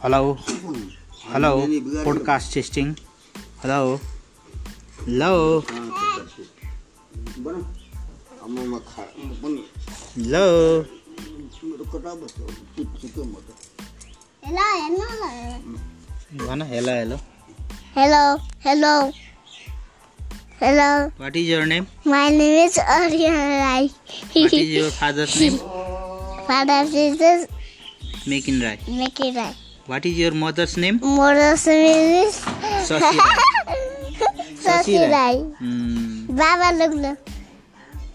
Hello. Hello. Podcast testing. Hello. Hello. Hello. Hello. Hello. Hello. Hello. Hello. What is your name? My name is Aryan Rai. what is your father's name? Father's name is Rai. Mother's name? Is Rai. Hmm, Baba.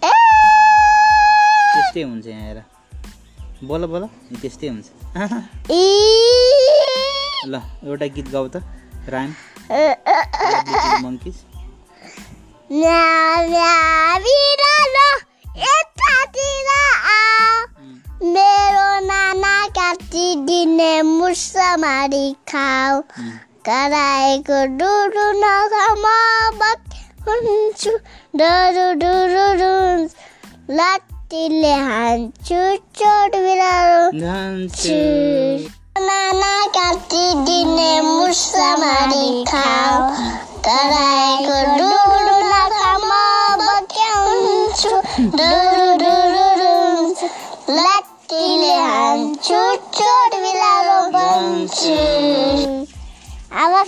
Eh! त्यस्तै हुन्छ यहाँ हेर। बोल बोल। त्यस्तै हुन्छ! ल एउटा गीत गाउ त। मङ्किज काटिदिने मुसा मारी खाऊ कराएको डुरु नखा म हुन्छु डरु डुरु रुन्छु लात्तीले हान्छु चोट बिरालो नाना काटिदिने मुसा मारी खाऊ कराएको डुरु Kultur vil jeg jobbe med. Jeg var